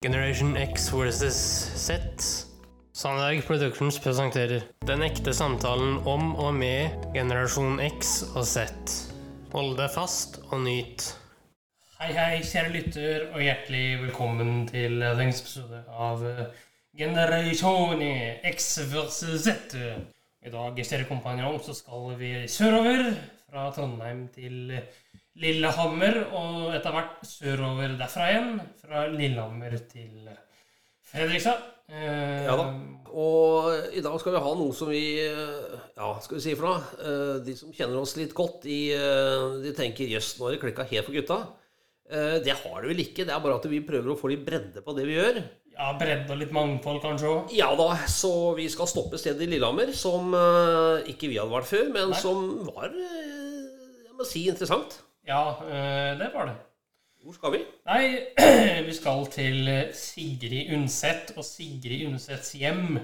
Generation X versus Z. Sandberg Productions presenterer Den ekte samtalen om og med generasjon X og Z. Hold deg fast og nyt. Hei, hei, kjære lytter, og hjertelig velkommen til dagens episode av Generation Generasjon X versus Z. I dag, kjære kompanjong, så skal vi sørover fra Trondheim til Lillehammer, og etter hvert sørover derfra igjen. Fra Lillehammer til Fredrikstad. Eh, Ja da. Og i dag skal vi ha noe som vi eh, Ja, skal vi si for noe? Eh, De som kjenner oss litt godt, de, de tenker jøss, nå har det klikka helt for gutta. Det har det vel ikke. Det er bare at vi prøver å få litt bredde på det vi gjør. Ja, bredde og litt mangfold, kanskje òg. Ja da, så vi skal stoppe stedet i Lillehammer, som ikke vi hadde vært før, men Nei. som var jeg må si interessant. Ja, eh, det var det. Hvor skal vi? Nei, vi skal til Sigrid Undset og Sigrid Undsets hjem.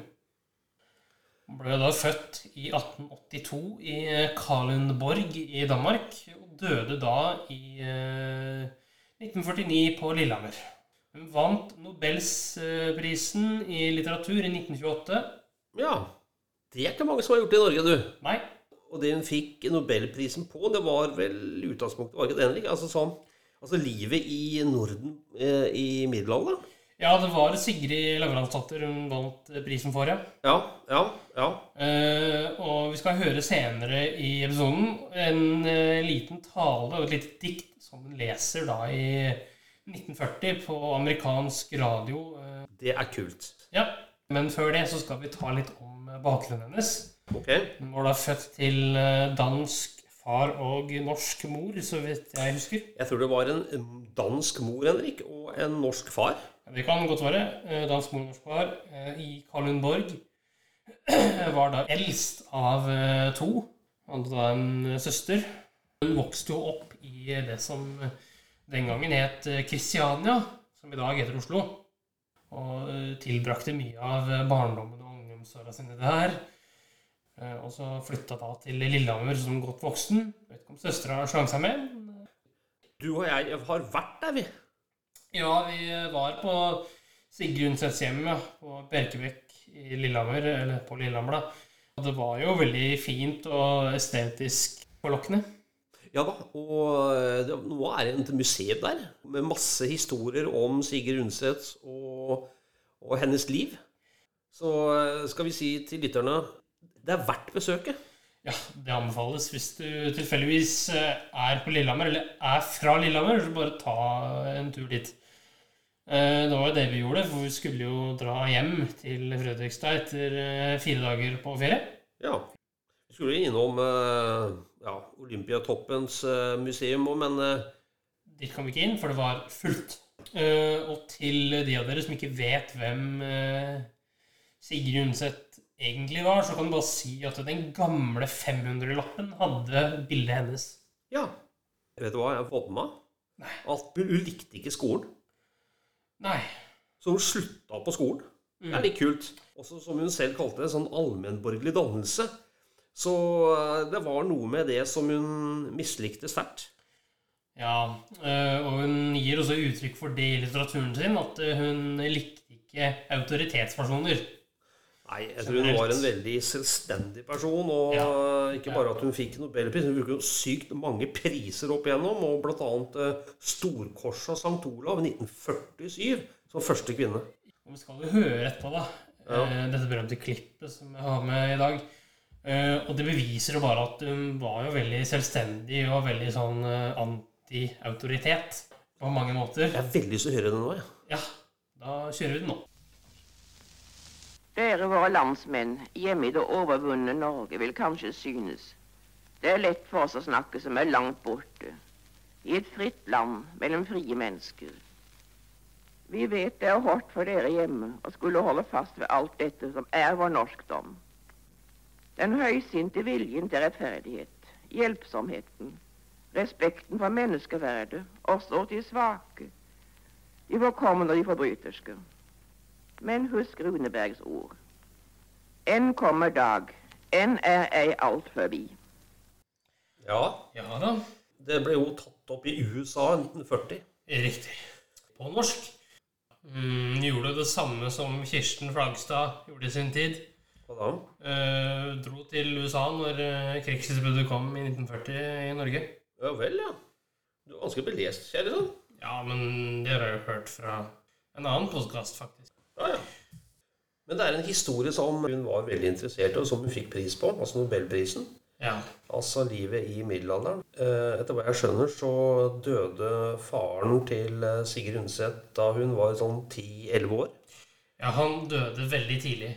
Hun ble da født i 1882 i Kalundborg i Danmark, og døde da i eh, 1949 på Lillehammer. Hun vant Nobelsprisen i litteratur i 1928. Ja. Det er ikke mange som har gjort det i Norge, du. Nei, Og det hun fikk Nobelprisen på, det var vel utgangspunktet var ikke det, Henrik? Altså sånn Altså livet i Norden eh, i middelalderen? ja, det var Sigrid Lavransdatter hun vant prisen for, ja. Ja, ja, ja. Eh, og vi skal høre senere i episoden en eh, liten tale og et lite dikt som hun leser da i 1940 på amerikansk radio. Eh, Det er kult. ja, Men før det så skal vi ta litt om eh, bakgrunnen hennes. Ok. Hun var da født til eh, dansk far og norsk mor, så vidt jeg husker. Jeg tror det var en dansk mor, Henrik, og en norsk far. Det kan godt være. Eh, Dansk mor og norsk far eh, i Kalundborg var da eldst av to. Hadde da en søster. Hun vokste jo opp i det som den gangen het Kristiania, som i dag heter Oslo. Og tilbrakte mye av barndommen og ungdomsåra sine der. Eh, Og så flytta da til Lillehammer som godt voksen. Vet ikke om søstera slang seg med. eh, Du og jeg har vært der, vi. Ja, vi var på Sigurdsets hjem på Bjerkebekk i Lillehammer, eller på Lillehammer, da. Og det var jo veldig fint og estetisk forlokkende. Ja da, og eh, det, nå er det et museum der med masse historier om Sigrid Undset og, og hennes liv. Så skal vi si til lytterne det er verdt besøket. Ja, det anbefales hvis du tilfeldigvis eh, er på Lillehammer, eller er fra Lillehammer, så bare ta en tur dit. Eh, Det var jo det vi gjorde, for vi skulle jo dra hjem til Fredrikstad etter eh, fire dager på ferie. Ja. Vi skulle innom ja, Olympiatoppens museum òg, men Dit kom vi ikke inn, for det var fullt. Eh, og til de av dere som ikke vet hvem Sigrid Undset egentlig var, så kan du bare si at den gamle 500-lappen hadde bildet hennes. ja. Vet du hva jeg har fått med meg? Nei. At hun, likte ikke skolen. Nei. Så hun slutta på skolen. Det er litt kult. Også som hun selv kalte det, sånn allmennborgerlig dannelse. Så eh, det var noe med det som hun mislikte sterkt. Ja, eh, og hun gir også uttrykk for det i litteraturen sin, at hun likte ikke autoritetspersoner. Nei, jeg tror hun var en veldig selvstendig person. Og Ja. ikke bare at hun fikk Nobelpris, hun fikk jo sykt mange priser opp igjennom. Og bl.a. Eh, av St. Olav i 1947 som første kvinne. Og vi skal jo høre etterpå, da. Ja. eh, Dette berømte klippet som jeg har med i dag. Eh, Og det beviser jo bare at hun var jo veldig selvstendig og veldig sånn eh, anti-autoritet på mange måter. Jeg har veldig lyst til å høre det nå. jeg. Ja, da kjører vi den nå. Dere våre landsmenn hjemme i det overvunne Norge vil kanskje synes det er lett for oss å snakke som er langt borte, i et fritt land mellom frie mennesker. Vi vet det er hardt for dere hjemme å skulle holde fast ved alt dette som er vår norskdom. Den høysinte viljen til rettferdighet, hjelpsomheten, respekten for menneskeverdet, også til svake, de forkomne og de forbryterske. Men husk Runebergs ord. Enn kommer dag, enn er ei alt forbi. Ja, Ja da, det ble jo tatt opp i USA i 1940. riktig. På norsk. Mm, gjorde det samme som Kirsten Flagstad gjorde i sin tid. Hva da? Eh, dro til USA når krigsutbruddet kom i 1940 i Norge. Ja vel, ja. Du er ganske belest, kjære sånn. Ja, men det har jeg jo hørt fra en annen postkast, faktisk. Men det er en historie som hun var veldig interessert i, og som hun fikk pris på, altså Nobelprisen. Ja. Altså livet i middelalderen. Eh, Etter hva jeg skjønner, så døde faren til eh, Sigrid Undset da hun var sånn 10-11 år. ja, han døde veldig tidlig.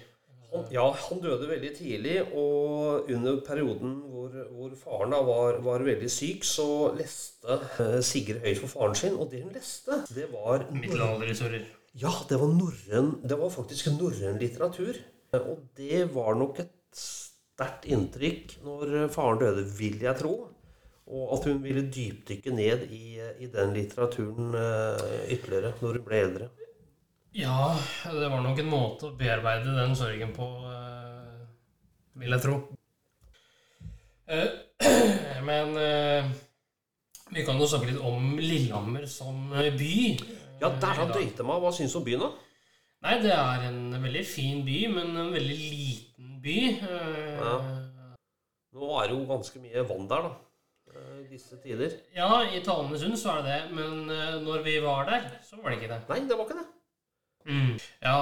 Han, ja, han døde veldig tidlig, og under perioden hvor, hvor faren da var, var veldig syk, så leste eh, Sigrid høyt for faren sin, og det hun leste, det var Middelalderhistorier. Ja, det var norrøn Det var faktisk norrøn litteratur. Og det var nok et sterkt inntrykk når faren døde, vil jeg tro. Og at hun ville dypdykke ned i, i den litteraturen eh, ytterligere når hun ble eldre. Ja, det var nok en måte å bearbeide den sorgen på, eh, vil jeg tro. Eh, men vi kan jo snakke litt om Lillehammer som by. Ja, der han døyte meg. Hva syns du om byen, da? Nei, det er en veldig fin by, men en veldig liten by. Eh, Ja. Nå er det jo ganske mye vann der, da. eh, disse tider. ja, i Talendesund så er det det, men eh, når vi var der, så var det ikke det. Nei, det var ikke det. Mm. Ja,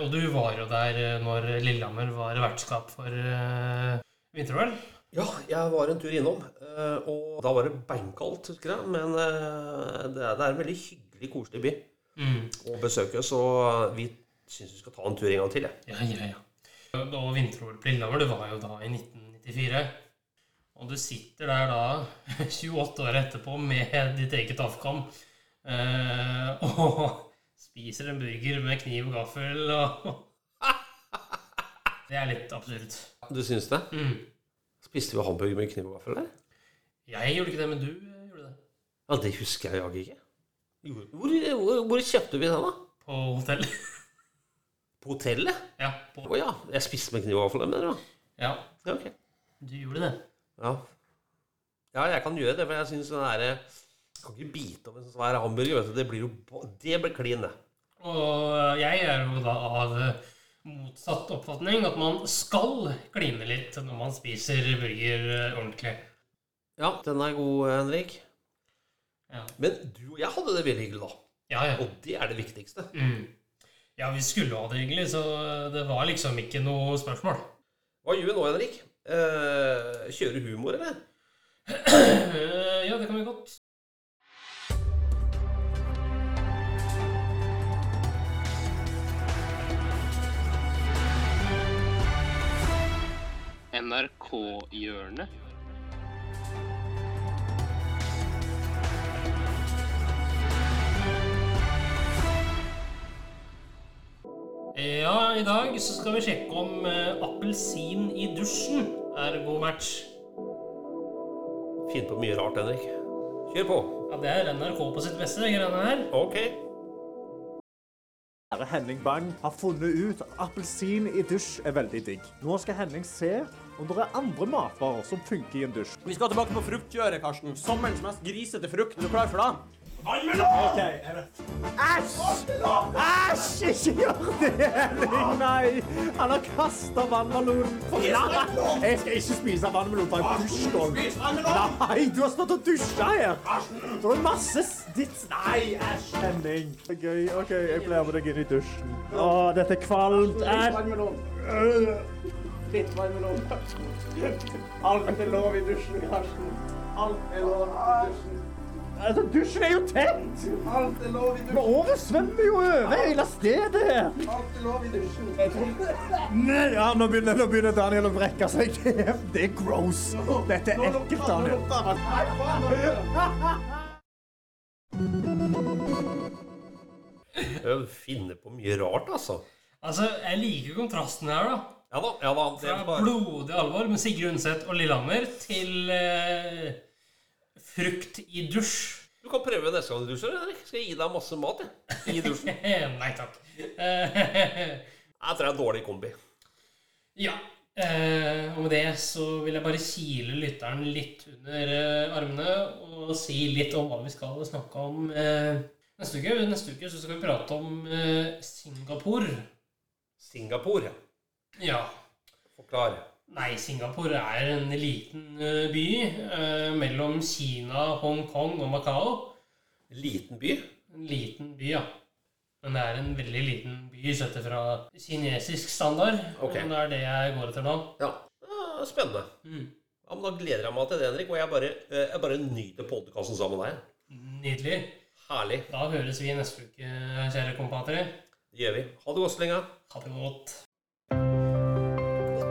og du var jo der når Lillehammer var vertskap for vinter-OL. Ja, jeg var en tur innom, og da var det beinkaldt, husker jeg. Men det er, det er en veldig hyggelig, koselig by Mm. å besøke, så vi syns vi skal ta en tur en gang til, jeg. Ja, ja, ja. Og vinter-OL på Lillehammer, det var jo da i 1994. Og du sitter der da, 28 år etterpå, med ditt eget Afghan eh, og spiser en burger med kniv og gaffel, og Det er litt absurd. Du syns det? Mm. Spiste vi hamburger med kniv og gaffel der? Jeg gjorde ikke det, men du eh, gjorde det. Ja, det husker jeg jaggu ikke. Hvor, hvor, hvor kjøpte vi den, da? På hotellet. På hotellet? Ja, på, oh, ja. Jeg spiste med kniv og dem, mener du? ja, Ja, okay. du gjorde det. Ja. ja, jeg kan gjøre det, for jeg syns den derre Kan ikke bite av en sånn svær hamburger, vet du. Det blir jo Det blir klin, det. Og jeg er jo da av eh, motsatt oppfatning at man skal kline litt når man spiser burger eh, ordentlig. Ja, den er god, Henrik. Ja, Men du og jeg hadde det veldig hyggelig, da. ja. ja. Og det er det viktigste. Mm. Ja, vi skulle ha det hyggelig, så det var liksom ikke noe spørsmål. Hva gjør vi nå, Henrik? Eh, kjører humor, eller? Eh, Ja, det kan vi godt. NRK-hjørnet. Ja, i dag så skal vi sjekke om eh, appelsin i dusjen er god match. Finn på mye rart, Henrik. Kjør på. Ja, det er NRK på sitt beste, de greiene her. Ok. Herre Henning Bang har funnet ut at appelsin i dusj er veldig digg. Nå skal Henning se om det er andre matvarer som funker i en dusj. Vi skal tilbake på fruktkjøret, Karsten. Sommerens mest grisete frukt. Er du klar for det? Det... Æsj! Æsj! Ikke gjør det, Henning! Nei! Han har kasta vannmelonen. Jeg skal ikke spise vannmelon fra en dusjgulv. Nei, du har stått og dusja her. Det er masse ditt Nei, æsj, Henning. Gøy. OK, jeg blir med deg inn i dusjen. Å, dette er kvalmt. Æsj! Litt vannmelon. Alt er lov i dusjen, Karsten. Alt er lov i dusjen. Altså, dusjen er jo tett! Alt er lov i Men året svømmer jo over hele stedet her. Alt er lov i dusjen. Nei, ja, nå begynner, nå begynner Daniel å brekke seg. Det er, gross. Dette er ekkelt, Daniel. Jeg finner på mye rart, altså. Altså, jeg liker kontrasten her, da. Ja da. ja da. Det Fra er bare... blodig alvor med Sigrid Undset og Lillehammer til eh, frukt i dusj. Du kan prøve neste gang du dusjer, Henrik. Skal jeg gi deg masse mat jeg. i dusjen. Nei takk. Jeg tror det er en dårlig kombi. ja. Eh, og med det så vil jeg bare kile lytteren litt under eh, armene og si litt om hva vi skal snakke om eh, Neste uke, neste uke så skal vi prate om Singapore. Singapore. Ja. Forklar. Nei, Singapore er en liten eh, by eh, mellom Kina, Hongkong og Macau. Liten by. En liten by, ja. Men det er en veldig liten by sett fra kinesisk standard. Ok. Men det er det jeg går etter nå. Ja. Ah, spennende. Mm. Ja, men Da gleder jeg meg til det, Henrik. Og jeg bare, eh, jeg bare nyter podkasten sammen med deg. Nydelig. Herlig. Da høres vi neste uke, kjære kompatrer. Det gjør vi. Ha det godt så lenge. Ha det godt.